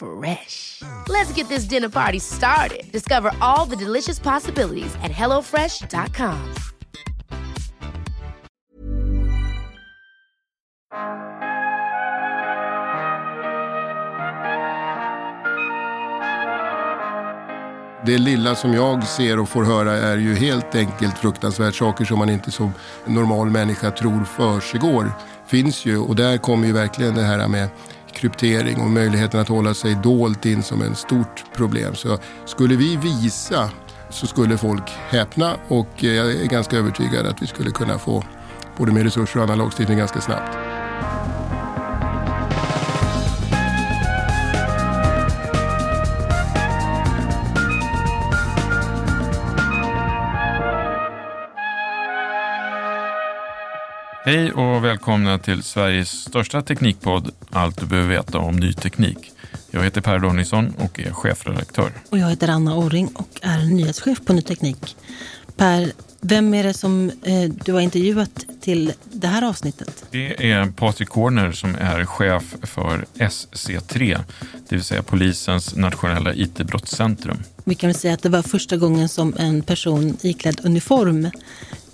Fresh. Let's get this dinner party started. Discover all the delicious possibilities at hellofresh.com. Det lilla som jag ser och får höra är ju helt enkelt fruktansvärt saker som man inte som normal människa tror försiggår. Finns ju och där kommer ju verkligen det här med kryptering och möjligheten att hålla sig dolt in som ett stort problem. Så skulle vi visa så skulle folk häpna och eh, jag är ganska övertygad att vi skulle kunna få både med resurser och annan lagstiftning ganska snabbt. Hej och välkomna till Sveriges största teknikpodd Allt du behöver veta om ny teknik. Jag heter Per Danielsson och är chefredaktör. Och jag heter Anna Orring och är nyhetschef på Ny Teknik. Per, vem är det som eh, du har intervjuat till det här avsnittet? Det är Patrik Corner som är chef för SC3, det vill säga polisens nationella IT-brottscentrum. Vi kan väl säga att det var första gången som en person iklädd uniform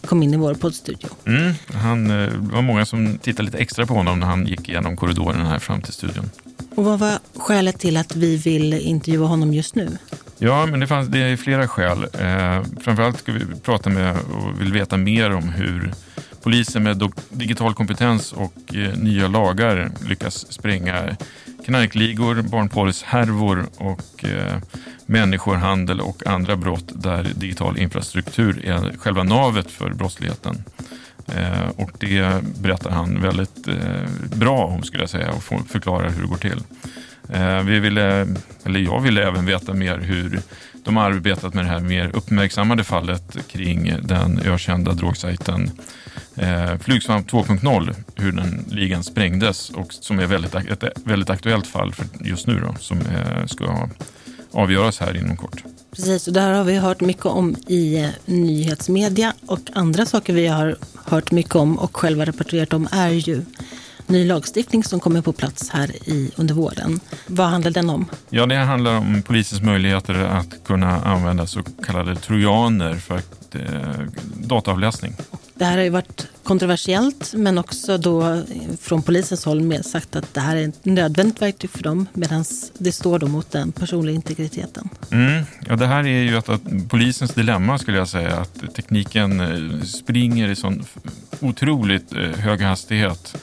kom in i vår poddstudio. Mm, han, eh, det var många som tittade lite extra på honom när han gick igenom korridoren här fram till studion. Och vad var skälet till att vi vill intervjua honom just nu? Ja, men det, fanns, det är flera skäl. Eh, framförallt ska vi prata med och vill veta mer om hur polisen med digital kompetens och eh, nya lagar lyckas spränga knarkligor, barnporrshärvor och eh, människohandel och andra brott där digital infrastruktur är själva navet för brottsligheten. Eh, och det berättar han väldigt eh, bra om skulle jag säga och förklarar hur det går till. Eh, vi ville, eller jag ville även veta mer hur de har arbetat med det här mer uppmärksammade fallet kring den ökända drogsajten eh, Flygsvamp 2.0, hur den ligan sprängdes och som är väldigt, ett väldigt aktuellt fall för just nu då, som eh, ska avgöras här inom kort. Precis, och det här har vi hört mycket om i eh, nyhetsmedia och andra saker vi har hört mycket om och själva rapporterat om är ju ny lagstiftning som kommer på plats här i, under våren. Vad handlar den om? Ja, det handlar om polisens möjligheter att kunna använda så kallade trojaner för eh, dataavläsning. Det här har ju varit kontroversiellt men också då från polisens håll med sagt att det här är ett nödvändigt verktyg för dem medan det står då mot den personliga integriteten. Mm. Ja, det här är ju att, att, polisens dilemma skulle jag säga att tekniken eh, springer i sån otroligt eh, hög hastighet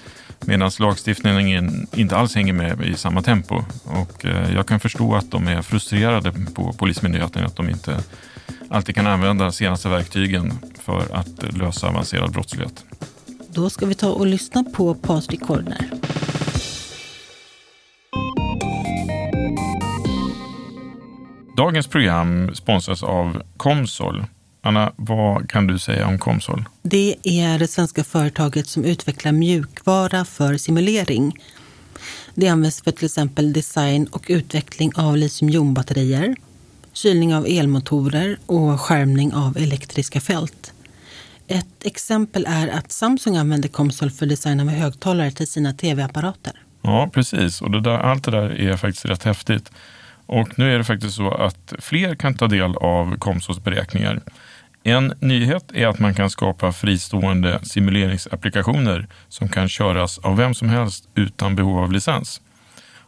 medan lagstiftningen inte alls hänger med i samma tempo. Och eh, jag kan förstå att de är frustrerade på Polismyndigheten att de inte alltid kan använda senaste verktygen för att lösa avancerad brottslighet. Då ska vi ta och lyssna på Patrik Korner. Dagens program sponsras av Comsol. Anna, vad kan du säga om Comsol? Det är det svenska företaget som utvecklar mjukvara för simulering. Det används för till exempel design och utveckling av litiumjonbatterier, kylning av elmotorer och skärmning av elektriska fält. Ett exempel är att Samsung använder Comsol för design av högtalare till sina tv-apparater. Ja, precis. Och det där, allt det där är faktiskt rätt häftigt. Och nu är det faktiskt så att fler kan ta del av Comsols beräkningar. En nyhet är att man kan skapa fristående simuleringsapplikationer som kan köras av vem som helst utan behov av licens.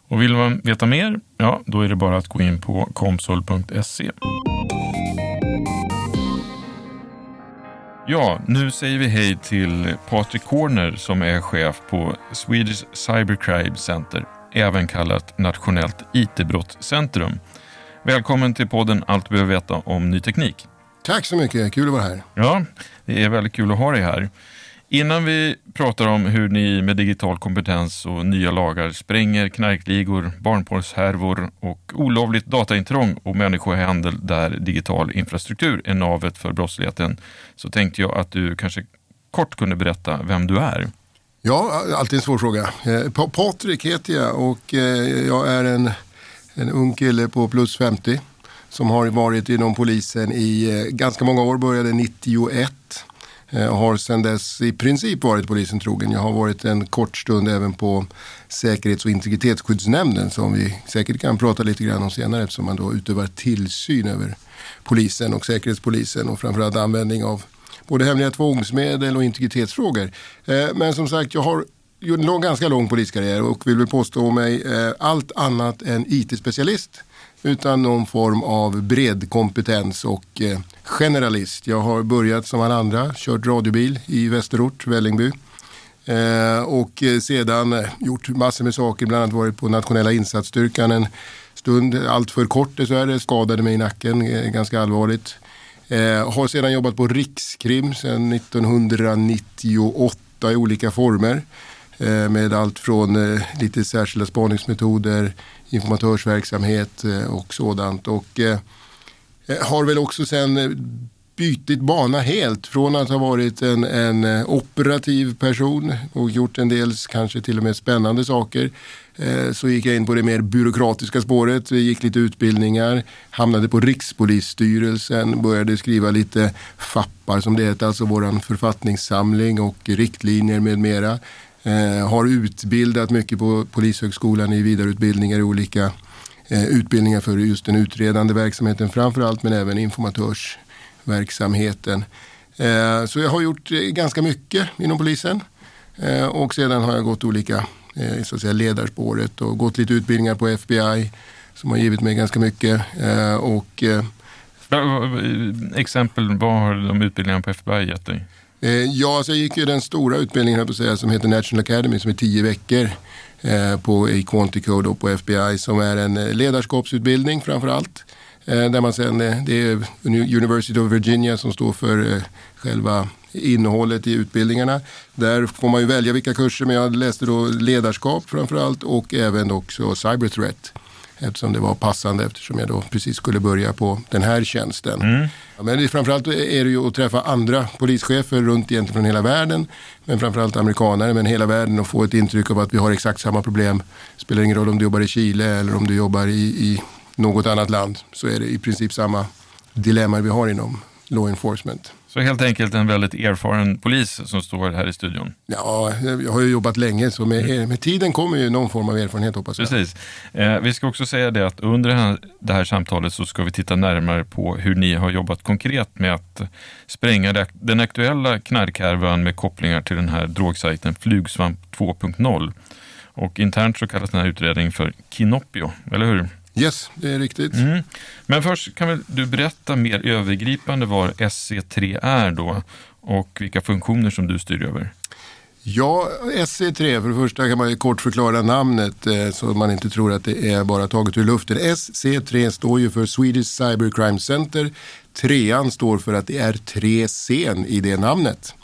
Och vill man veta mer, ja, då är det bara att gå in på komsol.se. Ja, nu säger vi hej till Patrik Corner som är chef på Swedish Cybercrime Center, även kallat Nationellt IT-brottscentrum. Välkommen till podden Allt du behöver veta om ny teknik. Tack så mycket, kul att vara här. Ja, det är väldigt kul att ha dig här. Innan vi pratar om hur ni med digital kompetens och nya lagar spränger knarkligor, barnporrshärvor och olovligt dataintrång och människohandel där digital infrastruktur är navet för brottsligheten, så tänkte jag att du kanske kort kunde berätta vem du är. Ja, alltid en svår fråga. Eh, Patrik heter jag och eh, jag är en, en ung kille på plus 50 som har varit inom polisen i eh, ganska många år, började 91 eh, har sedan dess i princip varit polisen trogen. Jag har varit en kort stund även på Säkerhets och integritetsskyddsnämnden som vi säkert kan prata lite grann om senare eftersom man då utövar tillsyn över polisen och säkerhetspolisen och framförallt användning av både hemliga tvångsmedel och integritetsfrågor. Eh, men som sagt, jag har gjort en ganska lång poliskarriär och vill väl påstå mig allt annat än IT-specialist utan någon form av bred kompetens och eh, generalist. Jag har börjat som alla andra, kört radiobil i Västerort, Vällingby. Eh, och eh, sedan eh, gjort massor med saker, bland annat varit på nationella insatsstyrkan en stund, allt för kort dessvärre, skadade mig i nacken eh, ganska allvarligt. Eh, har sedan jobbat på Rikskrim sedan 1998 i olika former. Med allt från lite särskilda spaningsmetoder, informatörsverksamhet eh, och sådant. Och eh, eh, har väl också sen bytit bana helt från att ha varit en, en, operativ person och gjort en del kanske till och med spännande saker. Så gick jag in på det mer byråkratiska spåret, Vi gick lite utbildningar, hamnade på Rikspolisstyrelsen, började skriva lite fappar som det heter, alltså våran författningssamling och riktlinjer med mera. Eh, har utbildat mycket på Polishögskolan i vidareutbildningar i olika eh, utbildningar för just den utredande verksamheten framförallt men även informatörsverksamheten. Eh, så jag har gjort eh, ganska mycket inom polisen eh, och sedan har jag gått olika eh, så att säga, ledarspåret och gått lite utbildningar på FBI som har givit mig ganska mycket. Eh, och, eh, Exempel, vad har de utbildningarna på FBI gett dig? Eh, ja, så jag gick ju den stora utbildningen på säga, som heter National Academy som är tio veckor eh, på, i Quantico då, på FBI som är en eh, ledarskapsutbildning framför allt. Eh, där man sen, eh, det är University of Virginia som står för eh, själva innehållet i utbildningarna. Där får man ju välja vilka kurser men jag läste då ledarskap framför allt och även också cyber threat eftersom det var passande eftersom jag då precis skulle börja på den här tjänsten. Mm. Men det, framförallt är det ju att träffa andra polischefer runt egentligen från hela världen. Men framförallt amerikanare, men hela världen och få ett intryck av att vi har exakt samma problem. Spelar ingen roll om du jobbar i Chile eller om du jobbar i, i något annat land så är det i princip samma dilemma vi har inom law enforcement. Så helt enkelt en väldigt erfaren polis som står här i studion. Ja, jag har ju jobbat länge så med, mm. med tiden kommer ju någon form av erfarenhet hoppas jag. Precis. Eh, vi ska också säga det att under det här, det här, samtalet så ska vi titta närmare på hur ni har jobbat konkret med att spränga den aktuella knarkhärvan med kopplingar till den här drogsajten Flugsvamp 2.0. Och internt så kallas den här utredningen för Kinopio, eller hur? Yes, det är riktigt. Mm. Men först kan väl du berätta mer övergripande vad SC3 är då och vilka funktioner som du styr över? Ja, SC3, för det första kan man ju kort förklara namnet eh, så man inte tror att det är bara taget ur luften. SC3 står ju för Swedish Cybercrime Center. Trean står för att det är tre scen i det namnet.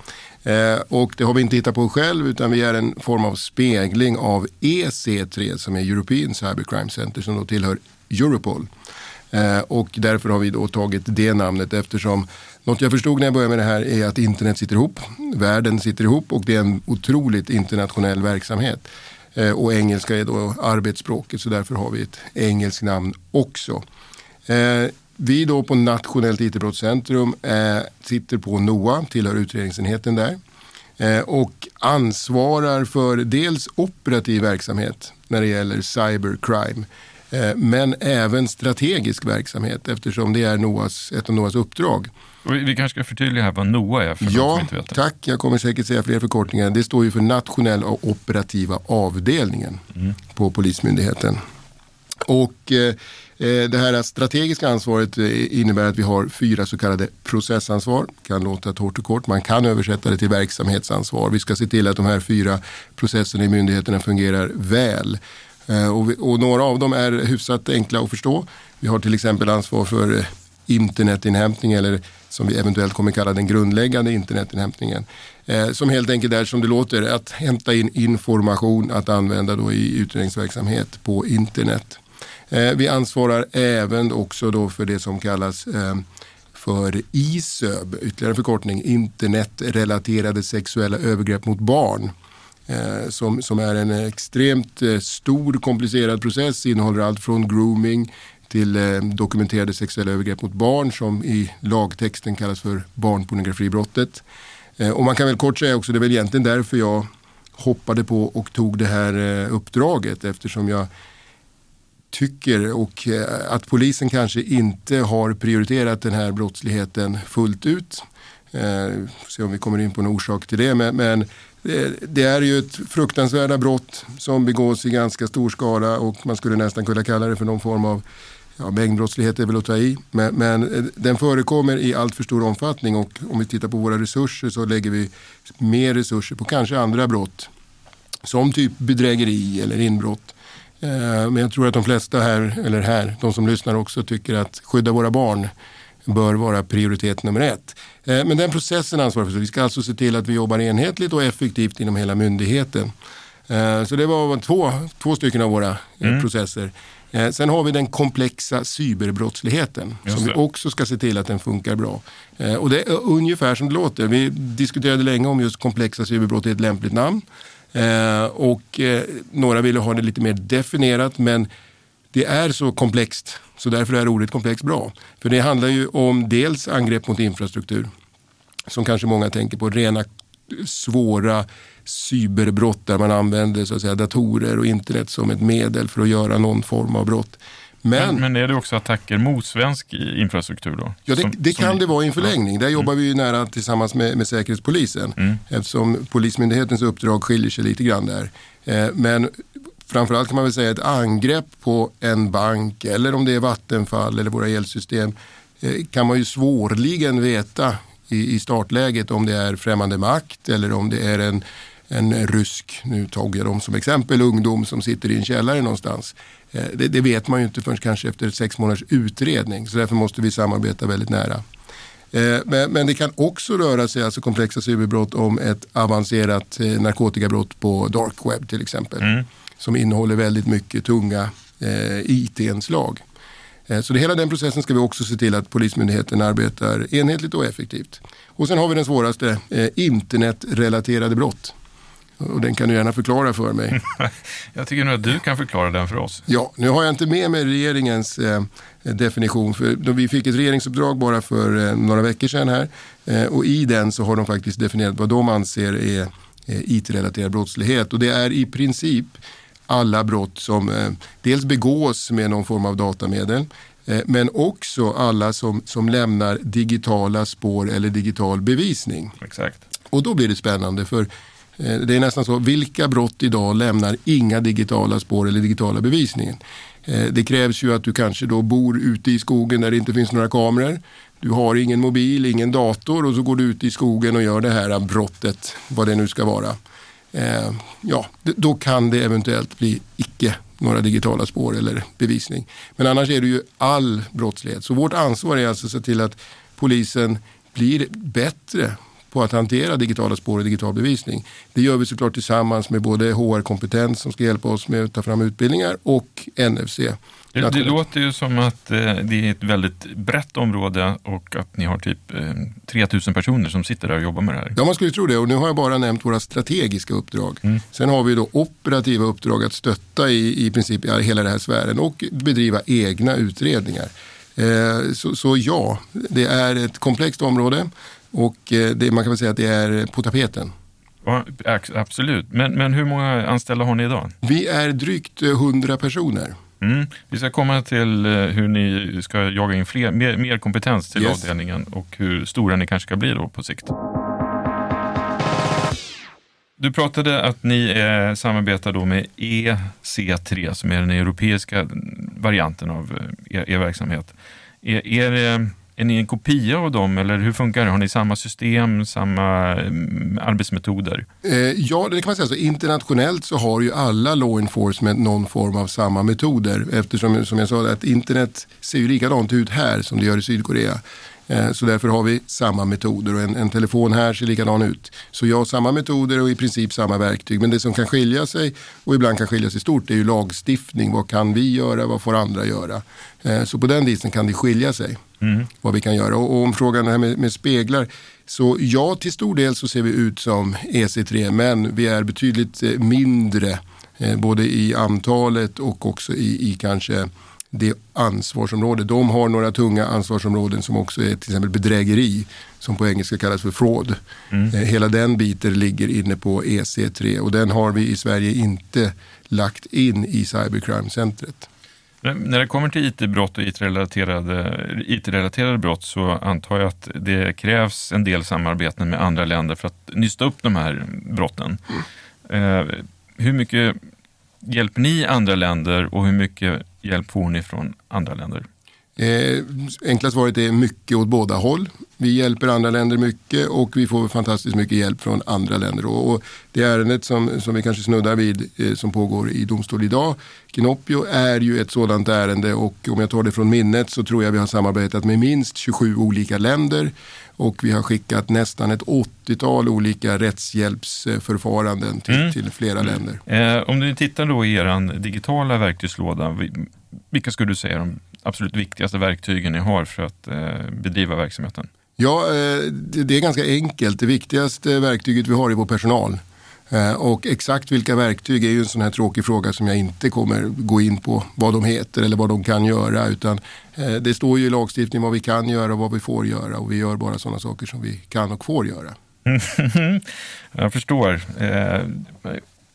Eh, och det har vi inte hittat på själv utan vi är en form av spegling av EC3 som är European Cybercrime Center som då tillhör Europol. Eh, och därför har vi då tagit det namnet eftersom något jag förstod när jag började med det här är att internet sitter ihop, världen sitter ihop och det är en otroligt internationell verksamhet. Eh, och engelska är då arbetsspråket så därför har vi ett engelskt namn också. Eh, vi då på Nationellt IT-brottscentrum eh, sitter på NOA, tillhör utredningsenheten där. Eh, och ansvarar för dels operativ verksamhet när det gäller cybercrime. Eh, men även strategisk verksamhet eftersom det är NOAs, ett av NOAs uppdrag. Och vi kanske ska förtydliga här vad NOA är för Ja, inte vet det. tack. Jag kommer säkert säga fler förkortningar. Det står ju för nationella operativa avdelningen Mm. på Polismyndigheten. Och eh, eh, det här strategiska ansvaret eh, innebär att vi har fyra så kallade processansvar. Kan låta hårt och kort. Man kan översätta det till verksamhetsansvar. Vi ska se till att de här fyra processerna i myndigheterna fungerar väl. Eh, och, vi, och några av dem är hyfsat enkla att förstå. Vi har till exempel ansvar för eh, internetinhämtning eller som vi eventuellt kommer kalla den grundläggande internetinhämtningen. Eh, som helt enkelt är som det låter att hämta in information att använda då i utredningsverksamhet på internet. Eh, vi ansvarar även också då för det som kallas eh, för ISÖB, ytterligare förkortning, internetrelaterade sexuella övergrepp mot barn. Eh, som, som är en extremt eh, stor komplicerad process, innehåller allt från grooming till eh, dokumenterade sexuella övergrepp mot barn som i lagtexten kallas för barnpornografibrottet. Eh, och man kan väl kort säga också, det är väl egentligen därför jag hoppade på och tog det här eh, uppdraget eftersom jag tycker och eh, att polisen kanske inte har prioriterat den här brottsligheten fullt ut. Eh, se om vi kommer in på en orsak till det. Men, men det, det är ju ett fruktansvärda brott som begås i ganska stor skala och man skulle nästan kunna kalla det för någon form av Ja, mängdbrottslighet är väl att ta i, men, men eh, den förekommer i allt för stor omfattning och om vi tittar på våra resurser så lägger vi mer resurser på kanske andra brott. Som typ bedrägeri eller inbrott. Eh, Men jag tror att de flesta här, eller här, de som lyssnar också tycker att skydda våra barn bör vara prioritet nummer ett. Eh, Men den processen ansvarar för. Vi ska alltså se till att vi jobbar enhetligt och effektivt inom hela myndigheten. Eh, Så det var två, två stycken av våra eh, processer. Sen har vi den komplexa cyberbrottsligheten som vi också ska se till att den funkar bra. Och det är ungefär som det låter. Vi diskuterade länge om just komplexa cyberbrott är ett lämpligt namn. Eh, och eh, några ville ha det lite mer definierat men det är så komplext så därför är ordet komplext bra. För det handlar ju om dels angrepp mot infrastruktur som kanske många tänker på, rena svåra cyberbrott där man använder så att säga, datorer och internet som ett medel för att göra någon form av brott. Men, Men, men är det också attacker mot svensk infrastruktur då? Ja, det, Som- det som kan ni- det vara i en förlängning. Där jobbar vi ju nära tillsammans med, med Säkerhetspolisen. Eftersom Polismyndighetens uppdrag skiljer sig lite grann där. Eh, men framförallt kan man väl säga ett angrepp på en bank eller om det är Vattenfall eller våra elsystem eh, kan man ju svårligen veta i, i startläget om det är främmande makt eller om det är en, en rysk, nu tog jag dem som exempel, ungdom som sitter i en källare någonstans. Eh, Det, det vet man ju inte förrän kanske efter sex månaders utredning så därför måste vi samarbeta väldigt nära. Eh, Men, men det kan också röra sig, alltså komplexa cyberbrott, om ett avancerat eh, narkotikabrott på dark web till exempel. Som innehåller väldigt mycket tunga eh, IT-inslag. Så det, hela den processen ska vi också se till att Polismyndigheten arbetar enhetligt och effektivt. Och sen har vi den svåraste, eh, internetrelaterade brott. Och den kan du gärna förklara för mig. Jag tycker nog att du kan förklara den för oss. Ja, nu har jag inte med mig regeringens eh, definition. För då vi fick ett regeringsuppdrag bara för eh, några veckor sedan här. Eh, och i den så har de faktiskt definierat vad de anser är eh, IT-relaterad brottslighet. Och det är i princip alla brott som eh, dels begås med någon form av datamedel. Eh, men också alla som, som lämnar digitala spår eller digital bevisning. Exakt. Och då blir det spännande för Eh, det är nästan så, vilka brott idag lämnar inga digitala spår eller digitala bevisningen? Eh, det krävs ju att du kanske då bor ute i skogen där det inte finns några kameror. Du har ingen mobil, ingen dator och så går du ut i skogen och gör det här brottet, vad det nu ska vara. Eh, ja, då kan det eventuellt bli icke några digitala spår eller bevisning. Men annars är det ju all brottslighet. Så vårt ansvar är alltså att se till att polisen blir bättre på att hantera digitala spår och digital bevisning. Det gör vi såklart tillsammans med både HR-kompetens som ska hjälpa oss med att ta fram utbildningar och NFC. Det, det låter ju som att eh, det är ett väldigt brett område och att ni har typ eh, 3000 personer som sitter där och jobbar med det här. Ja, man skulle tro det. Och nu har jag bara nämnt våra strategiska uppdrag. Sen har vi då operativa uppdrag att stötta i, i princip i hela den här sfären och bedriva egna utredningar. Eh, så, så, ja, det är ett komplext område och eh, det, man kan väl säga att det är på tapeten. Ja, absolut, men, men hur många anställda har ni idag? Vi är drygt 100 personer. Mm. Vi ska komma till hur ni ska jaga in fler, mer, mer kompetens till yes. avdelningen och hur stora ni kanske ska bli då på sikt. Du pratade att ni eh, samarbetar då med EC3 som är den europeiska varianten av eh, er, er verksamhet. Är, är, är ni en kopia av dem eller hur funkar det? Har ni samma system, samma mm, arbetsmetoder? Eh, ja, det kan man säga. Så internationellt så har ju alla law enforcement någon form av samma metoder eftersom som jag sa att internet ser ju likadant ut här som det gör i Sydkorea. Eh, så därför har vi samma metoder och en, en, telefon här ser likadan ut. Så jag har samma metoder och i princip samma verktyg. Men det som kan skilja sig och ibland kan skilja sig stort är ju lagstiftning. Vad kan vi göra? Vad får andra göra? Eh, så på den viset kan det skilja sig mm. vad vi kan göra. Och, och om frågan här med, med speglar. Så ja, till stor del så ser vi ut som EC3 men vi är betydligt eh, mindre både i antalet och också i, i kanske det ansvarsområde. De har några tunga ansvarsområden som också är till exempel bedrägeri som på engelska kallas för fraud. Mm. Eh, hela den biten ligger inne på EC3 och den har vi i Sverige inte lagt in i cybercrime-centret. När det kommer till IT-brott och IT-relaterade, IT-relaterade brott så antar jag att det krävs en del samarbeten med andra länder för att nysta upp de här brotten. Mm. Eh, hur mycket hjälper ni andra länder och hur mycket hjälp får ni från andra länder? Eh, enkla svaret är mycket åt båda håll. Vi hjälper andra länder mycket och vi får fantastiskt mycket hjälp från andra länder. Och, och det ärendet som, som vi kanske snuddar vid eh, som pågår i domstol idag, Kinoppio, är ju ett sådant ärende och om jag tar det från minnet så tror jag vi har samarbetat med minst 27 olika länder och vi har skickat nästan ett 80-tal olika rättshjälpsförfaranden till, mm. till flera mm. länder. Eh, om du tittar då i er digitala verktygslåda, vilka skulle du säga de absolut viktigaste verktygen ni har för att eh, bedriva verksamheten? Ja, eh, det är ganska enkelt. Det viktigaste verktyget vi har är vår personal. Eh, och exakt vilka verktyg är ju en sån här tråkig fråga som jag inte kommer gå in på vad de heter eller vad de kan göra. Utan det står ju i lagstiftningen vad vi kan göra och vad vi får göra och vi gör bara sådana saker som vi kan och får göra. jag förstår.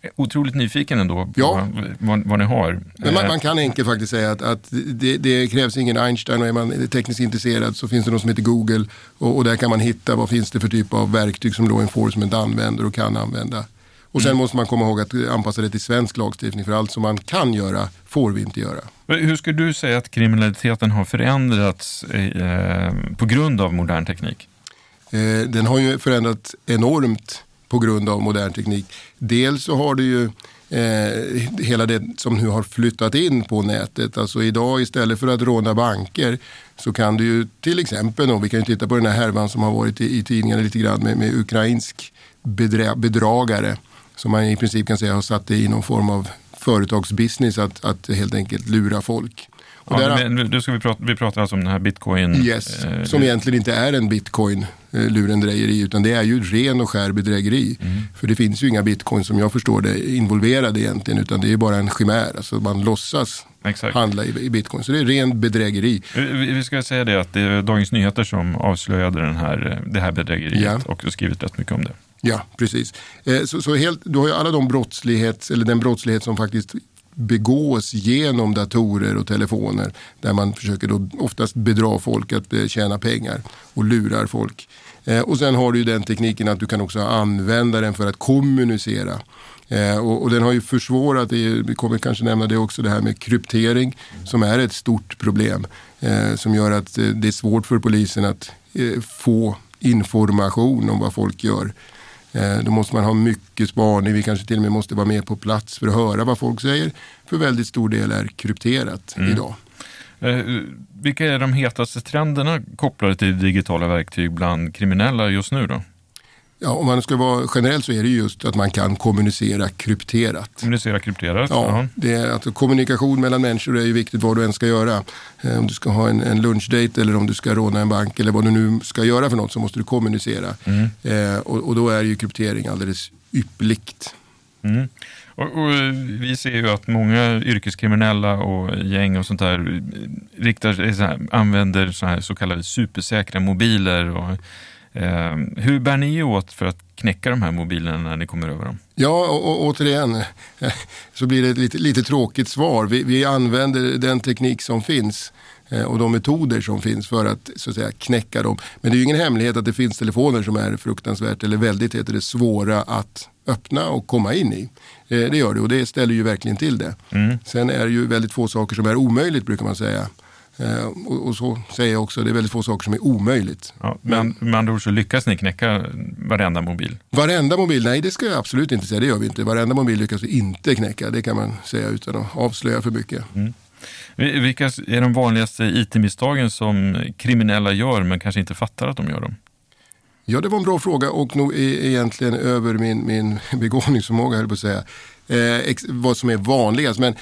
Eh, otroligt nyfiken ändå på ja. vad, vad, ni har. Men man, man, kan enkelt faktiskt säga att, att det, det, krävs ingen Einstein och är man tekniskt intresserad så finns det något som heter Google och, och, där kan man hitta vad finns det för typ av verktyg som law enforcement använder och kan använda. Och sen mm. måste man komma ihåg att anpassa det till svensk lagstiftning för allt som man kan göra får vi inte göra. Hur skulle du säga att kriminaliteten har förändrats eh, på grund av modern teknik? Eh, den har ju förändrats enormt på grund av modern teknik. Dels så har du ju eh, hela det som nu har flyttat in på nätet. Alltså idag istället för att råna banker så kan du ju till exempel, och vi kan ju titta på den här härvan som har varit i, i tidningarna lite grann med, med ukrainsk bedra, bedragare som man i princip kan säga har satt det i någon form av företagsbusiness att, att helt enkelt lura folk. Ja, där, men, då ska vi, prata, vi pratar alltså om den här bitcoin. Yes, eh, som egentligen inte är en bitcoin eh, utan det är ju ren och skär bedrägeri. Mm. För det finns ju inga bitcoin som jag förstår det involverade egentligen utan det är bara en chimär. Alltså man låtsas Exakt. handla i, i, bitcoin. Så det är ren bedrägeri. Vi, vi, ska säga det att det är Dagens Nyheter som avslöjade den här, det här bedrägeriet ja. och har skrivit rätt mycket om det. Ja, precis. Eh, så, så helt, du har ju alla de brottslighet, eller den brottslighet som faktiskt begås genom datorer och telefoner där man försöker då oftast bedra folk att eh, tjäna pengar och lurar folk. Eh, och sen har du ju den tekniken att du kan också använda den för att kommunicera. Eh, och, och, den har ju försvårat, vi kommer kanske nämna det också, det här med kryptering som är ett stort problem. som gör att det är svårt för polisen att få information om vad folk gör. Eh, då måste man ha mycket spaning. Vi kanske till och med måste vara med på plats för att höra vad folk säger. För väldigt stor del är krypterat mm. idag. Eh, vilka är de hetaste trenderna kopplade till digitala verktyg bland kriminella just nu då? Ja, om man ska vara generell så är det just att man kan kommunicera krypterat. Kommunicera krypterat? Ja, det är, alltså, kommunikation mellan människor är ju viktigt vad du än ska göra. Eh, om du ska ha en, en lunchdate eller om du ska råna en bank eller vad du nu ska göra för något så måste du kommunicera. Mm. Eh, och, och, då är ju kryptering alldeles yppligt. Mm. Och, och, vi ser ju att många yrkeskriminella och gäng och sånt där riktar, så här, använder så, här, så kallade supersäkra mobiler. Och, hur bär ni åt för att knäcka de här mobilerna när ni kommer över dem? Ja, och, och återigen så blir det ett lite, lite tråkigt svar. Vi, vi använder den teknik som finns eh, och de metoder som finns för att, så att säga, knäcka dem. Men det är ju ingen hemlighet att det finns telefoner som är fruktansvärt eller väldigt heter det, svåra att öppna och komma in i. Eh, det gör det och det ställer ju verkligen till det. Mm. Sen är det ju väldigt få saker som är omöjligt brukar man säga. Eh, och, och, så säger jag också, det är väldigt få saker som är omöjligt. Ja, men med andra ord så lyckas ni knäcka varenda mobil? Varenda mobil? Nej, det ska jag absolut inte säga. Det gör vi inte. Varenda mobil lyckas vi inte knäcka. Det kan man säga utan att avslöja för mycket. Mm. Vilka är de vanligaste IT-misstagen som kriminella gör men kanske inte fattar att de gör dem? Ja, det var en bra fråga och nog egentligen över min, min begåvningsförmåga, höll på att säga, eh, vad som är vanligast. Men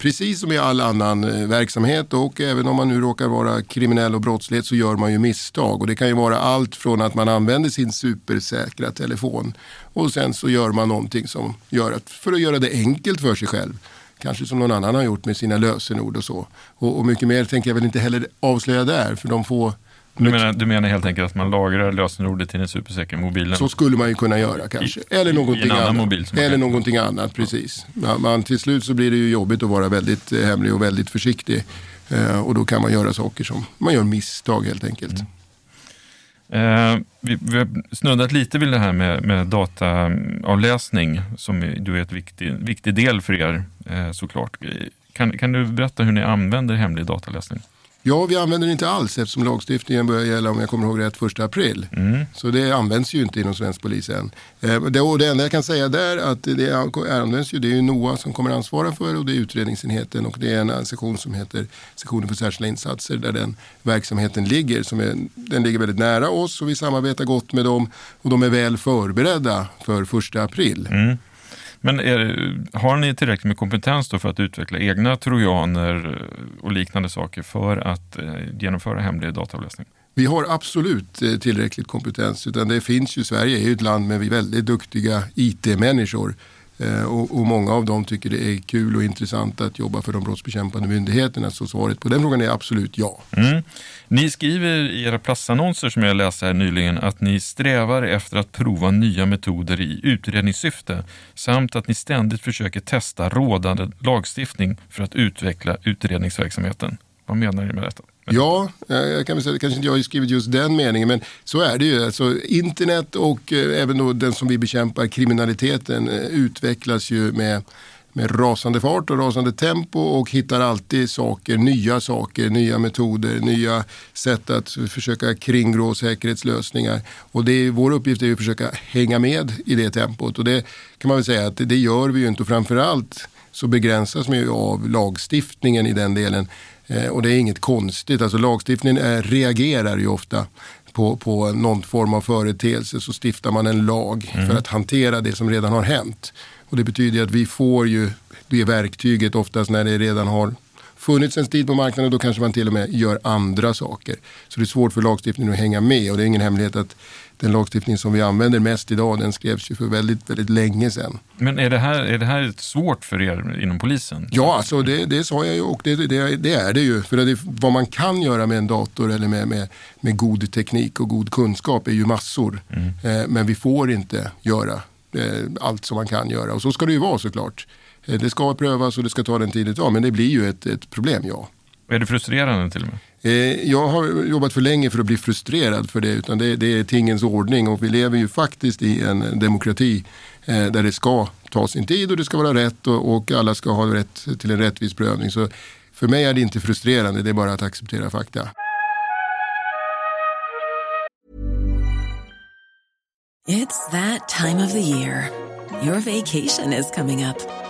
precis som i all annan eh, verksamhet och även om man nu råkar vara kriminell och brottslighet så gör man ju misstag. Och det kan ju vara allt från att man använder sin supersäkra telefon och sen så gör man någonting som gör att, för att göra det enkelt för sig själv. Kanske som någon annan har gjort med sina lösenord och så. Och, och mycket mer tänker jag väl inte heller avslöja där för de få du menar, du menar helt enkelt att man lagrar lösenordet till den supersäkra mobilen? Så skulle man ju kunna göra kanske. I, eller någonting i annat. Mobil eller någonting annat, precis. Man, man, till slut så blir det ju jobbigt att vara väldigt eh, hemlig och väldigt försiktig. Eh, och då kan man göra saker som, man gör misstag helt enkelt. Mm. Eh, vi, vi, har snuddat lite vid det här med, med dataavläsning som är, är en viktig, viktig del för er eh, såklart. Kan, kan du berätta hur ni använder hemlig dataläsning? Ja, vi använder det inte alls eftersom lagstiftningen börjar gälla, om jag kommer ihåg rätt, första april. Mm. Så det används ju inte inom svensk polis än. Eh, det, och det enda jag kan säga där att det används ju, det är ju NOA som kommer ansvara för och det är utredningsenheten och det är en sektion som heter sektionen för särskilda insatser där den verksamheten ligger. Som är, den ligger väldigt nära oss och vi samarbetar gott med dem och de är väl förberedda för första april. Mm. Men är, har ni tillräckligt med kompetens då för att utveckla egna trojaner eh, och liknande saker för att eh, genomföra hemlig dataavläsning? Vi har absolut eh, tillräckligt kompetens. Utan det finns ju, Sverige är ju ett land med väldigt duktiga IT-människor. Eh, och, och, många av dem tycker det är kul och intressant att jobba för de brottsbekämpande myndigheterna. Så svaret på den frågan är absolut ja. Mm. Ni skriver i era platsannonser som jag läste här nyligen att ni strävar efter att prova nya metoder i utredningssyfte samt att ni ständigt försöker testa rådande lagstiftning för att utveckla utredningsverksamheten. Vad menar ni med detta? Ja, jag kan väl säga, kanske inte jag har skrivit just den meningen, men så är det ju. Alltså, internet och eh, även då den som vi bekämpar, kriminaliteten, eh, utvecklas ju med, med rasande fart och rasande tempo och hittar alltid saker, nya saker, nya metoder, nya sätt att försöka kringgå säkerhetslösningar. Och det är, vår uppgift är att försöka hänga med i det tempot och det kan man väl säga att det gör vi ju inte och framförallt så begränsas man ju av lagstiftningen i den delen. Eh, och det är inget konstigt, alltså lagstiftningen är, reagerar ju ofta på, på någon form av företeelse så stiftar man en lag mm. för att hantera det som redan har hänt. Och det betyder att vi får ju det verktyget oftast när det redan har funnits en tid på marknaden. Då kanske man till och med gör andra saker. Så det är svårt för lagstiftningen att hänga med och det är ingen hemlighet att den lagstiftning som vi använder mest idag, den skrevs ju för väldigt, väldigt länge sedan. Men är det här, är det här svårt för er inom polisen? Ja, alltså det, det sa jag ju och det, det, det är det ju. För det, vad man kan göra med en dator eller med, med, med god teknik och god kunskap är ju massor. Mm. Eh, men vi får inte göra eh, allt som man kan göra och så ska det ju vara såklart. Eh, det ska prövas och det ska ta den tid det tar, men det blir ju ett, ett problem, ja. Är det frustrerande till och med? Eh, jag har jobbat för länge för att bli frustrerad för det. Utan det, det är tingens ordning och vi lever ju faktiskt i en demokrati eh, där det ska ta sin tid och det ska vara rätt och, och alla ska ha rätt till en rättvis prövning. Så för mig är det inte frustrerande, det är bara att acceptera fakta. It's that time of the year. Your vacation is coming up.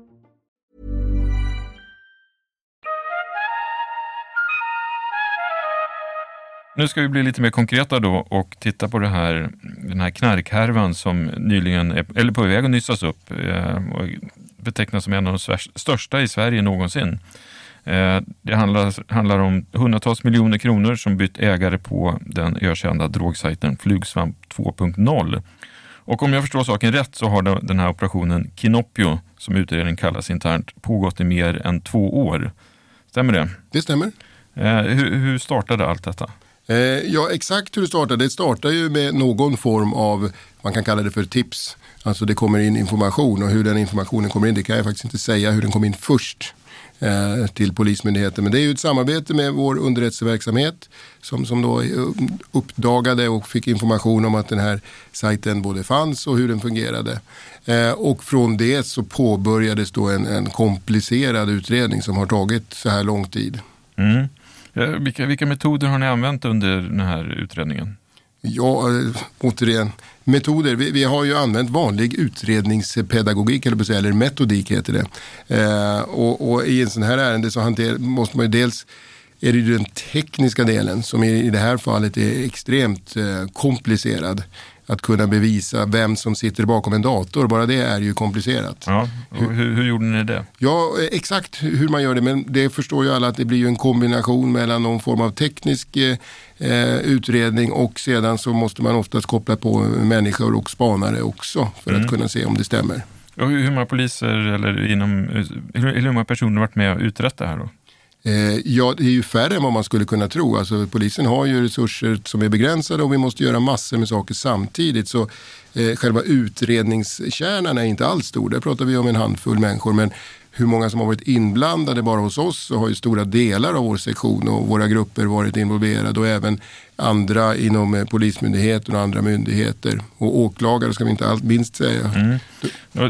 Nu ska vi bli lite mer konkreta då och titta på här, den här knarkhärvan som nyligen är eller på väg att nystas upp eh, och betecknas som en av de största i Sverige någonsin. Eh, det handlar, handlar om hundratals miljoner kronor som bytt ägare på den ökända drogsajten Flugsvamp 2.0. Och om jag förstår saken rätt så har den här operationen Kinopio, som utredningen kallas internt, pågått i mer än två år. Stämmer det? Det stämmer. Eh, hur, hur startade allt detta? Eh, ja, exakt hur det startade. Det startar ju med någon form av, man kan kalla det för tips. Alltså det kommer in information och hur den informationen kommer in, det kan jag faktiskt inte säga hur den kom in först eh, till Polismyndigheten. Men det är ju ett samarbete med vår underrättelseverksamhet som, som då eh, uppdagade och fick information om att den här sajten både fanns och hur den fungerade. Eh, och från det så påbörjades då en, en komplicerad utredning som har tagit så här lång tid. Mm. Eh, vilka, vilka metoder har ni använt under den här utredningen? Ja, eh, återigen, metoder. Vi, vi, har ju använt vanlig utredningspedagogik, eller, säga, eller metodik heter det. Eh, och, och, i en sån här ärende så hanter, måste man ju dels är det ju den tekniska delen som i, i det här fallet är extremt eh, komplicerad att kunna bevisa vem som sitter bakom en dator. Bara det är ju komplicerat. Ja, hur, hur, gjorde ni det? Ja, exakt hur man gör det. Men det förstår ju alla att det blir en kombination mellan någon form av teknisk eh, utredning och sedan så måste man oftast koppla på människor och spanare också för mm. att kunna se om det stämmer. Och hur många poliser eller inom, hur många personer har varit med och utrett det här då? Eh, ja, det är ju färre än vad man skulle kunna tro. Alltså, polisen har ju resurser som är begränsade och vi måste göra massor med saker samtidigt. Så eh, själva utredningskärnan är inte alls stor. Där pratar vi om en handfull människor. Men hur många som har varit inblandade bara hos oss så har ju stora delar av vår sektion och våra grupper varit involverade och även andra inom eh, Polismyndigheten och andra myndigheter. Och åklagare ska vi inte allt minst säga. Mm.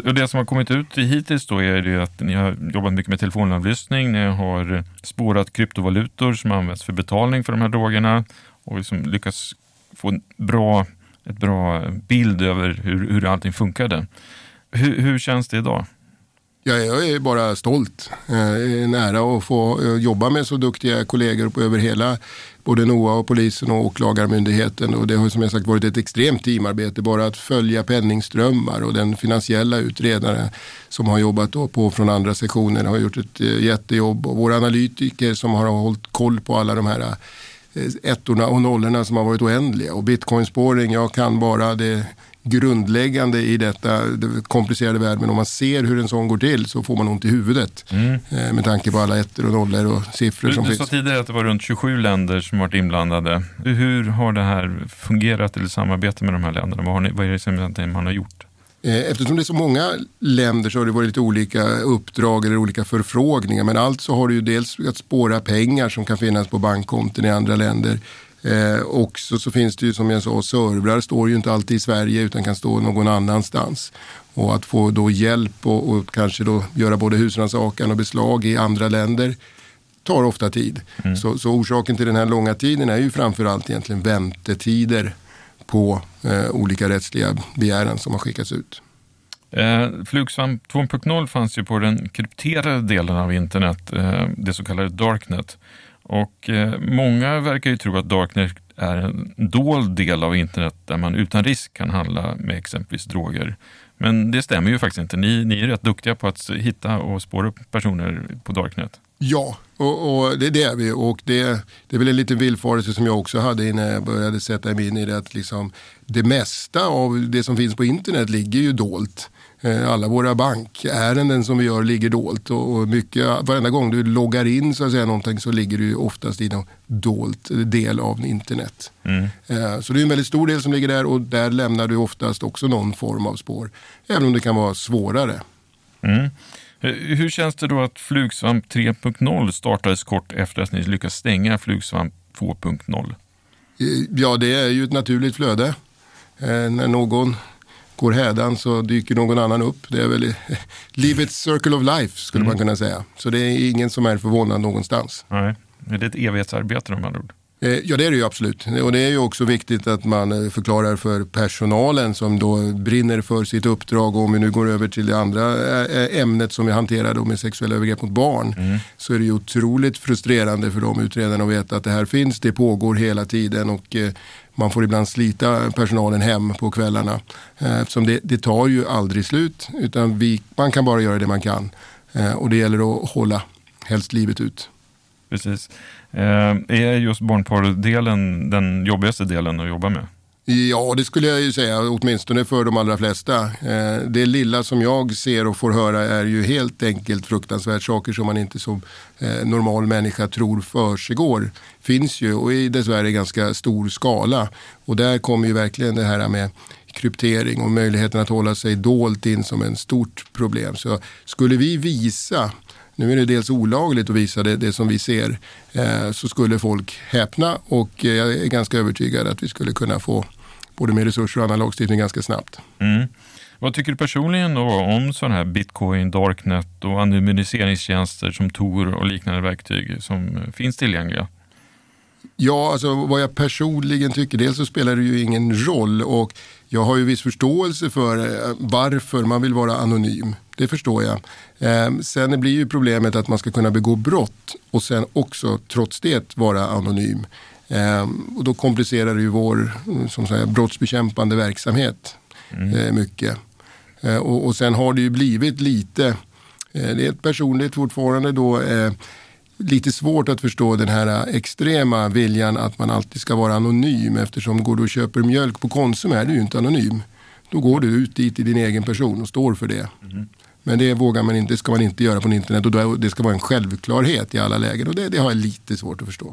Och det som har kommit ut hittills då är det att ni har jobbat mycket med telefonavlyssning, ni har spårat kryptovalutor som används för betalning för de här drogerna och liksom lyckats få en bra, ett bra bild över hur, hur allting funkade. Hur, hur känns det idag? Ja, jag är bara stolt. Eh, det är en ära att få eh, jobba med så duktiga kollegor över hela både NOA och polisen och åklagarmyndigheten. Och det har som jag sagt varit ett extremt teamarbete. Bara att följa penningströmmar och den finansiella utredaren som har jobbat på från andra sektioner har gjort ett eh, jättejobb. Och våra analytiker som har hållit koll på alla de här ettorna och nollorna som har varit oändliga. Och bitcoinspåring, jag kan bara det grundläggande i detta komplicerade värld. Men om man ser hur en sån går till så får man ont i huvudet. Mm. Eh, med tanke på alla ettor och nollor och siffror du, som du finns. Du sa tidigare att det var runt 27 länder som varit inblandade. Hur har det här fungerat eller samarbete med de här länderna? Vad, har ni, vad är det som man har gjort? Eh, eftersom det är så många länder så har det varit lite olika uppdrag eller olika förfrågningar. Men allt så har det ju dels att spåra pengar som kan finnas på bankkonton i andra länder. Eh, också så finns det ju som jag sa, servrar står ju inte alltid i Sverige utan kan stå någon annanstans. Och att få då hjälp och, och kanske då göra både husrannsakan och beslag i andra länder tar ofta tid. Mm. Så, så, orsaken till den här långa tiden är ju framförallt egentligen väntetider på eh, olika rättsliga begäran som har skickats ut. Eh, Flugsvamp 2.0 fanns ju på den krypterade delen av internet, eh, det så kallade Darknet. Och eh, många verkar ju tro att Darknet är en dold del av internet där man utan risk kan handla med exempelvis droger. Men det stämmer ju faktiskt inte. Ni, ni är rätt duktiga på att hitta och spåra upp personer på Darknet. Ja, och, och det, det, är vi. Och det, det är väl en liten villfarelse som jag också hade innan jag började sätta mig in i det. Att liksom, det mesta av det som finns på internet ligger ju dolt. Eh, alla våra bankärenden som vi gör ligger dolt och, mycket, varenda gång du loggar in så att säga någonting så ligger du oftast i någon dolt del av internet. Mm. Eh, så det är en väldigt stor del som ligger där och där lämnar du oftast också någon form av spår. Även om det kan vara svårare. Mm. Eh, hur känns det då att Flugsvamp 3.0 startades kort efter att ni lyckades stänga Flugsvamp 2.0? Ja, det är ju ett naturligt flöde. När någon går hädan så dyker någon annan upp. Det är väl livets circle of life skulle mm. man kunna säga. Så det är ingen som är förvånad någonstans. Nej, är det ett evighetsarbete om andra ord? Eh, ja det är det ju absolut. Och det är ju också viktigt att man eh, förklarar för personalen som då brinner för sitt uppdrag. Och om vi nu går över till det andra eh, ämnet som vi hanterar då med sexuella övergrepp mot barn. Mm. Så är det ju otroligt frustrerande för de utredarna att veta att det här finns. Det pågår hela tiden och man får ibland slita personalen hem på kvällarna. Eh, eftersom det, det tar ju aldrig slut utan vi, man kan bara göra det man kan. Eh, och det gäller att hålla helst livet ut. Precis. Eh, är just barnporrdelen den jobbigaste delen att jobba med? Ja, det skulle jag ju säga, åtminstone för de allra flesta. Eh, det lilla som jag ser och får höra är ju helt enkelt fruktansvärt saker som man inte som eh, normal människa tror försiggår. Finns ju och i dessvärre ganska stor skala. Och där kommer ju verkligen det här med kryptering och möjligheten att hålla sig dolt in som en stort problem. Så skulle vi visa nu är det dels olagligt att visa det, det som vi ser. Eh, så skulle folk häpna och eh, jag är ganska övertygad att vi skulle kunna få både med resurser och annan lagstiftning ganska snabbt. Mm. Vad tycker du personligen då om sådana här bitcoin, darknet och anonymiseringstjänster som Tor och liknande verktyg som finns tillgängliga? Ja, alltså vad jag personligen tycker, dels så spelar det ju ingen roll och jag har ju viss förståelse för eh, varför man vill vara anonym. Det förstår jag. Eh, sen blir ju problemet att man ska kunna begå brott och sen också trots det vara anonym. Eh, och då komplicerar det ju vår som säger, brottsbekämpande verksamhet mm. mycket. Och, och sen har det ju blivit lite, det är personligt fortfarande då, lite svårt att förstå den här extrema viljan att man alltid ska vara anonym eftersom går du och köper mjölk på Konsum är du ju inte anonym. Då går du ut dit i din egen person och står för det. Mm. Men det vågar man inte, det ska man inte göra på internet och det ska vara en självklarhet i alla lägen och det, det har jag lite svårt att förstå.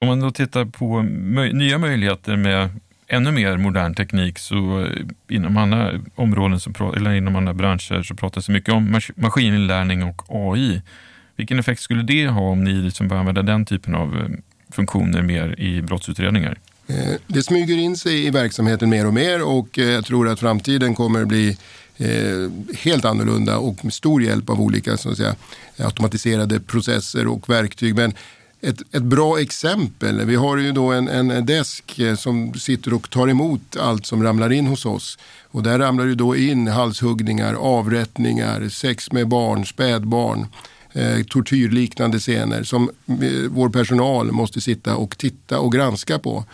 Om man då tittar på möj nya möjligheter med ännu mer modern teknik så eh, inom andra områden, så, eller inom andra branscher så pratas det mycket om mas maskininlärning och AI. Vilken effekt skulle det ha om ni liksom börjar använda den typen av eh, funktioner mer i brottsutredningar? Eh, det smyger in sig i verksamheten mer och mer och eh, jag tror att framtiden kommer att bli eh, helt annorlunda och med stor hjälp av olika så att säga, automatiserade processer och verktyg. Men ett, ett bra exempel. Vi har ju då en, en desk som sitter och tar emot allt som ramlar in hos oss. Och där ramlar ju då in halshuggningar, avrättningar, sex med barn, spädbarn, eh, tortyrliknande scener som vår personal måste sitta och titta och granska på.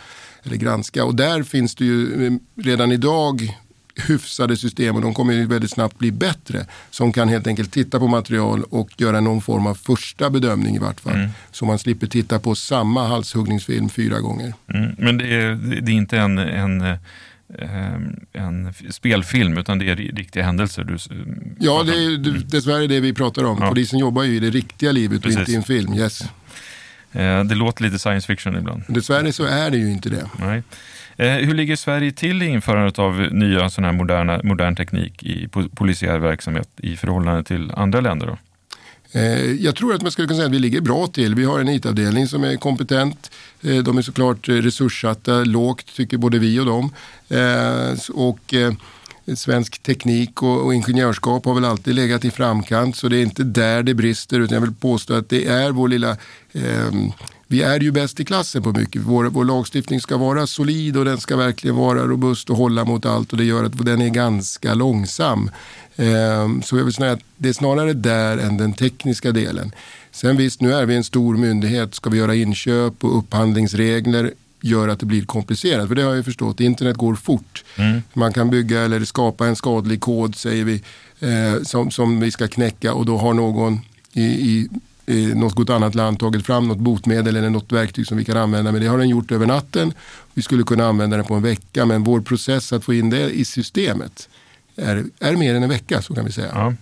Eller granska. Och där finns det ju eh, redan idag hyfsade system och de kommer ju väldigt snabbt bli bättre. Som kan helt enkelt titta på material och göra någon form av första bedömning i vart fall. Mm. Så man slipper titta på samma halshuggningsfilm fyra gånger. Mm. Men det är, det är inte en, en eh, en spelfilm utan det är riktiga händelser. Du, ja, det är dessvärre det vi pratar om. Ja. Polisen jobbar ju i det riktiga livet Precis. och inte i en film. Yes. Eh, det låter lite science fiction ibland. Dessvärre så är det ju inte det. Nej. Eh, hur ligger Sverige till i införandet av nya sån här moderna, modern teknik i polisiär verksamhet i förhållande till andra länder? Då? Eh, jag tror att man skulle kunna säga att vi ligger bra till. Vi har en IT-avdelning som är kompetent. De är såklart resurssatta lågt, tycker både vi och dem. Och svensk teknik och, och ingenjörskap har väl alltid legat i framkant så det är inte där det brister utan jag vill påstå att det är vår lilla eh, vi är ju bäst i klassen på mycket. Vår, vår lagstiftning ska vara solid och den ska verkligen vara robust och hålla mot allt och det gör att den är ganska långsam. Eh, så jag vill säga att det är snarare där än den tekniska delen. Sen visst, nu är vi en stor myndighet. Ska vi göra inköp och upphandlingsregler gör att det blir komplicerat. För det har jag förstått, internet går fort. Mm. Man kan bygga eller skapa en skadlig kod säger vi eh, som, som vi ska knäcka och då har någon i, i, i något annat land tagit fram något botemedel eller något verktyg som vi kan använda. Men det har den gjort över natten. Vi skulle kunna använda det på en vecka men vår process att få in det i systemet är, är mer än en vecka så kan vi säga. Ja.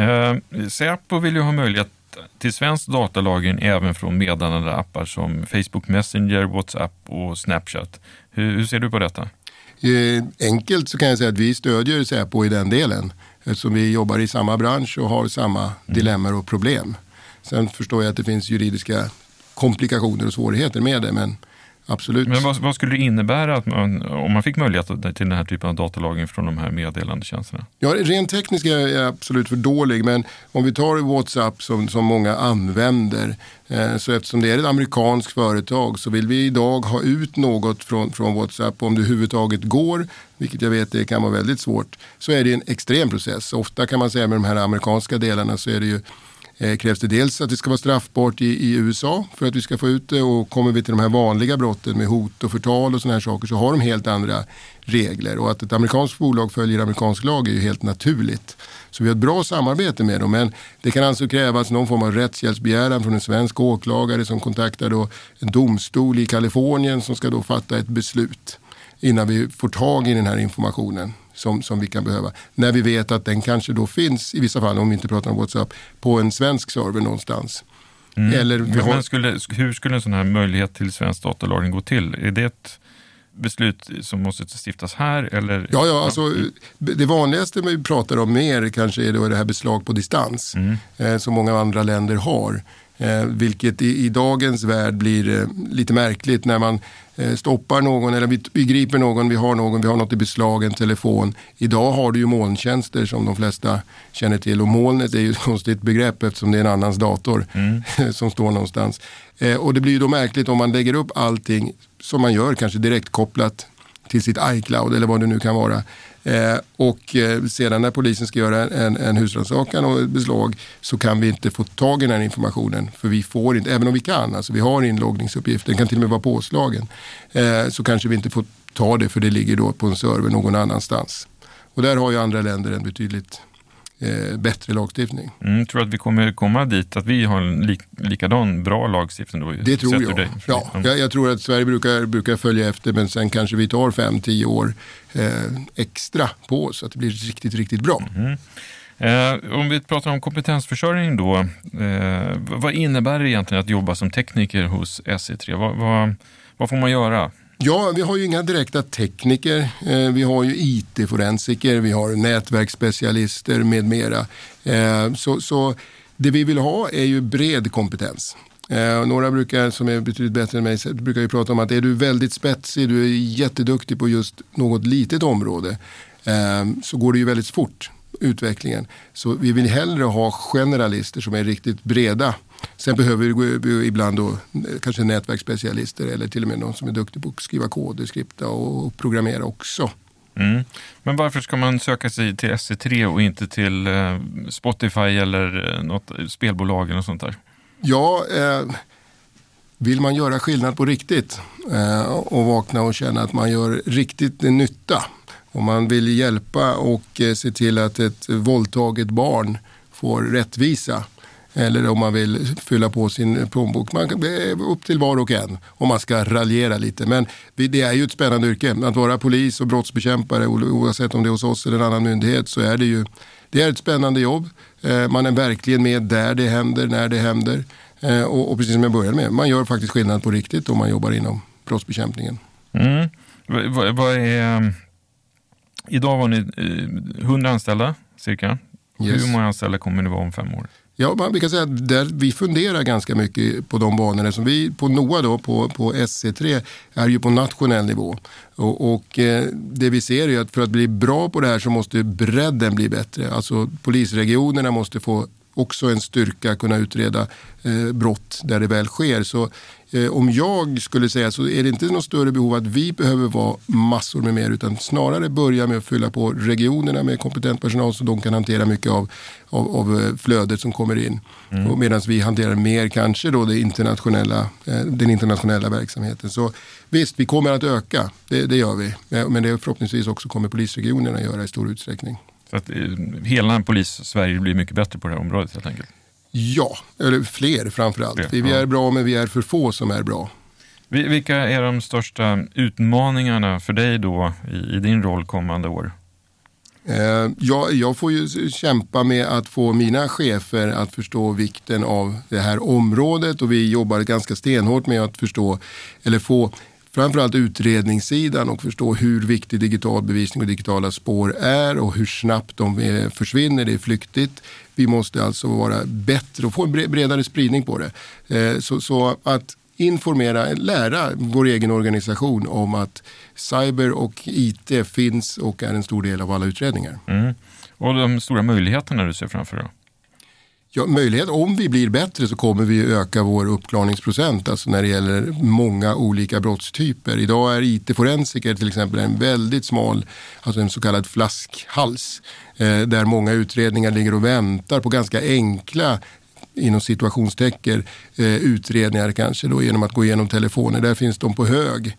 Eh, Säpo vill ju ha möjlighet till svensk datalagring även från meddelandeappar som Facebook Messenger, WhatsApp och Snapchat. Hur, hur ser du på detta? Eh, enkelt så kan jag säga att vi stödjer Säpo i den delen eftersom vi jobbar i samma bransch och har samma mm. dilemmor och problem. Sen förstår jag att det finns juridiska komplikationer och svårigheter med det men Absolut. Men vad, vad, skulle det innebära att man, om man fick möjlighet till den här typen av datalagring från de här meddelandetjänsterna? Ja, rent tekniskt är jag absolut för dålig, men om vi tar WhatsApp som, som många använder, eh, så eftersom det är ett amerikanskt företag så vill vi idag ha ut något från, från WhatsApp, om det överhuvudtaget går, vilket jag vet det kan vara väldigt svårt, så är det en extrem process. Ofta kan man säga med de här amerikanska delarna så är det ju eh, krävs det dels att det ska vara straffbart i, i, USA för att vi ska få ut det och kommer vi till de här vanliga brotten med hot och förtal och sådana här saker så har de helt andra regler och att ett amerikanskt bolag följer amerikansk lag är ju helt naturligt. Så vi har ett bra samarbete med dem men det kan alltså krävas någon form av rättshjälpsbegäran från en svensk åklagare som kontaktar då en domstol i Kalifornien som ska då fatta ett beslut innan vi får tag i den här informationen som, som vi kan behöva. När vi vet att den kanske då finns, i vissa fall om vi inte pratar om WhatsApp, på en svensk server någonstans. Mm. Eller men, har... men skulle, hur skulle en sån här möjlighet till svensk datalagring gå till? Är det ett beslut som måste stiftas här? Eller? Ja, ja alltså, det vanligaste vi pratar om mer kanske är då det här beslag på distans mm. eh, som många andra länder har. Eh, vilket i, i, dagens värld blir eh, lite märkligt när man eh, stoppar någon eller vi, vi, griper någon, vi har någon, vi har något i beslag, en telefon. Idag har du ju molntjänster som de flesta känner till och molnet är ju ett konstigt begrepp eftersom det är en annans dator mm. som står någonstans. Eh, och det blir ju då märkligt om man lägger upp allting som man gör, kanske direkt kopplat till sitt iCloud eller vad det nu kan vara. Eh, och eh, sedan när polisen ska göra en, en husrannsakan och ett beslag så kan vi inte få tag i den här informationen. För vi får inte, även om vi kan, alltså vi har inloggningsuppgifter, den kan till och med vara påslagen. Eh, så kanske vi inte får ta det för det ligger då på en server någon annanstans. Och där har ju andra länder en betydligt eh, bättre lagstiftning. Mm, tror du att vi kommer komma dit, att vi har en lik, likadan bra lagstiftning? Då, det tror jag. Det? Ja, jag, jag, tror att Sverige brukar, brukar följa efter men sen kanske vi tar fem, tio år eh, extra på oss så att det blir riktigt, riktigt bra. Mm. Eh, om vi pratar om kompetensförsörjning då, eh, vad innebär det egentligen att jobba som tekniker hos SE3? Vad, vad, vad får man göra? Ja, vi har ju inga direkta tekniker. Eh, vi har ju IT-forensiker, vi har nätverksspecialister med mera. Eh, så, så det vi vill ha är ju bred kompetens. Eh, några brukar, som är betydligt bättre än mig, brukar ju prata om att är du väldigt spetsig, du är jätteduktig på just något litet område, så går det ju väldigt fort utvecklingen. Så vi vill hellre ha generalister som är riktigt breda Sen behöver vi ibland då, kanske nätverksspecialister eller till och med någon som är duktig på att skriva koder, skripta och programmera också. Mm. Men varför ska man söka sig till SC3 och inte till eh, Spotify eller eh, något spelbolag eller sånt där? Ja, eh, vill man göra skillnad på riktigt eh, och vakna och känna att man gör riktigt nytta Om man vill hjälpa och eh, se till att ett våldtaget barn får rättvisa eller om man vill fylla på sin plånbok. Man, upp till var och en om man ska raljera lite. Men det är ju ett spännande yrke. Att vara polis och brottsbekämpare oavsett om det är hos oss eller en annan myndighet så är det ju det är ett spännande jobb. Eh, man är verkligen med där det händer, när det händer. Eh, och, och precis som jag började med, man gör faktiskt skillnad på riktigt om man jobbar inom brottsbekämpningen. Mm. Vad, vad är, eh, idag var ni 100 anställda cirka. Yes. Hur många anställda kommer ni vara om fem år? Ja, vi kan säga att där vi funderar ganska mycket på de banorna. Som vi på NOA, då, på, på SC3, är ju på nationell nivå. Och, och eh, det vi ser är att för att bli bra på det här så måste bredden bli bättre. Alltså polisregionerna måste få också en styrka kunna utreda eh, brott där det väl sker. Så eh, om jag skulle säga så är det inte något större behov att vi behöver vara massor med mer utan snarare börja med att fylla på regionerna med kompetent personal så de kan hantera mycket av, av, av eh, flödet som kommer in. Mm. Medan vi hanterar mer kanske då det internationella, eh, den internationella verksamheten. Så visst, vi kommer att öka, det, det gör vi. Men det förhoppningsvis också kommer polisregionerna göra i stor utsträckning. Så att eh, hela polis-Sverige blir mycket bättre på det här området helt enkelt? Ja, eller fler framförallt. Fler, vi, är bra men vi är för få som är bra. Vilka är de största utmaningarna för dig då i, i din roll kommande år? Eh, jag, jag, får ju kämpa med att få mina chefer att förstå vikten av det här området och vi jobbar ganska stenhårt med att förstå eller få framförallt utredningssidan och förstå hur viktig digital bevisning och digitala spår är och hur snabbt de eh, försvinner. Det är flyktigt. Vi måste alltså vara bättre och få en bredare spridning på det. Eh, så, så att informera, lära vår egen organisation om att cyber och IT finns och är en stor del av alla utredningar. Mm. Och de stora möjligheterna du ser framför dig? Ja, möjlighet, om vi blir bättre så kommer vi öka vår uppklarningsprocent alltså när det gäller många olika brottstyper. Idag är IT-forensiker till exempel en väldigt smal, alltså en så kallad flaskhals eh, där många utredningar ligger och väntar på ganska enkla inom situationstecken eh, utredningar kanske då genom att gå igenom telefoner. Där finns de på hög.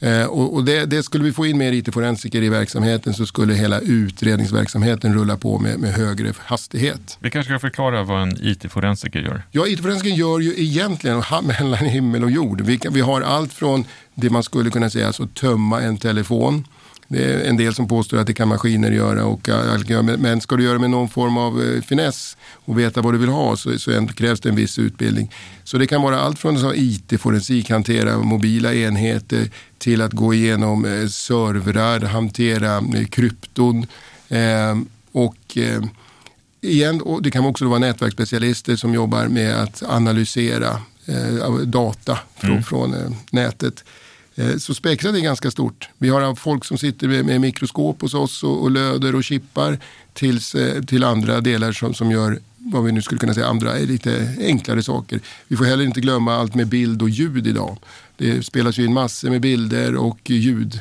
Eh, och, och det, det, skulle vi få in mer IT-forensiker i verksamheten så skulle hela utredningsverksamheten rulla på med, med högre hastighet. Vi kanske ska förklara vad en IT-forensiker gör? Ja, IT-forensiker gör ju egentligen mellan himmel och jord. Vi, vi har allt från det man skulle kunna säga, alltså tömma en telefon det är en del som påstår att det kan maskiner göra. Och, men ska du göra med någon form av eh, finess och veta vad du vill ha så, så krävs det en viss utbildning. Så det kan vara allt från IT-forensik, hantera mobila enheter till att gå igenom eh, servrar, hantera eh, krypton. Eh, och, eh, igen, och det kan också vara nätverksspecialister som jobbar med att analysera eh, data från, mm. från nätet. Eh, så spektrat är ganska stort. Vi har folk som sitter med, med mikroskop hos oss och, och löder och chippar tills, eh, till andra delar som, som gör vad vi nu skulle kunna säga, andra eh, lite enklare saker. Vi får heller inte glömma allt med bild och ljud idag. Det spelas ju in massor med bilder och ljud.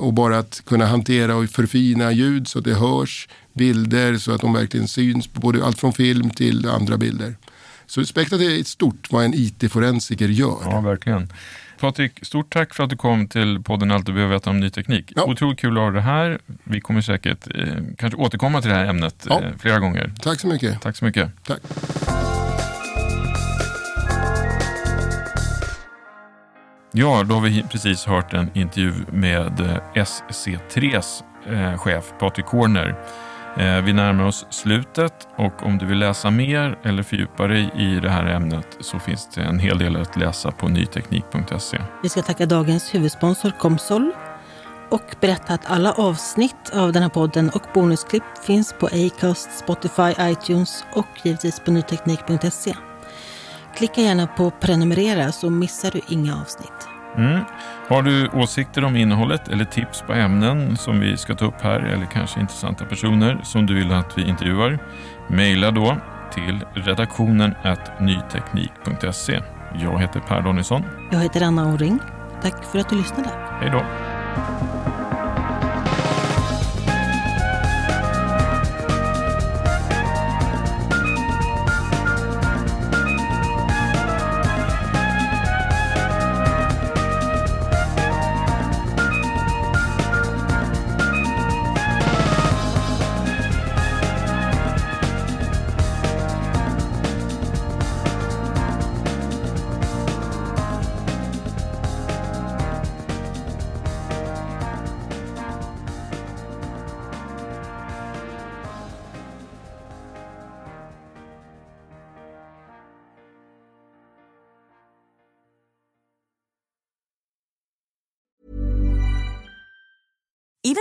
Och bara att kunna hantera och förfina ljud så att det hörs, bilder så att de verkligen syns på både allt från film till andra bilder. Så spektrat är stort vad en IT-forensiker gör. Ja, verkligen. Patrik, stort tack för att du kom till podden Allt du behöver veta om ny teknik. Ja. Otroligt kul att ha det här. Vi kommer säkert eh, kanske återkomma till det här ämnet ja. eh, flera gånger. Tack så mycket. Tack så mycket. Tack. Ja, då har vi precis hört en intervju med eh, SC3s eh, chef Patrik Corner. Eh, vi närmar oss slutet och om du vill läsa mer eller fördjupa dig i det här ämnet så finns det en hel del att läsa på nyteknik.se. Vi ska tacka dagens huvudsponsor Comsol och berätta att alla avsnitt av den här podden och bonusklipp finns på Acast, Spotify, iTunes och givetvis på nyteknik.se. Klicka gärna på prenumerera så missar du inga avsnitt. Mm. Har du åsikter om innehållet eller tips på ämnen som vi ska ta upp här eller kanske intressanta personer som du vill att vi intervjuar? Maila då till redaktionen nyteknik.se. Jag heter Per Danielsson. Jag heter Anna Oring. Tack för att du lyssnade. Hej då.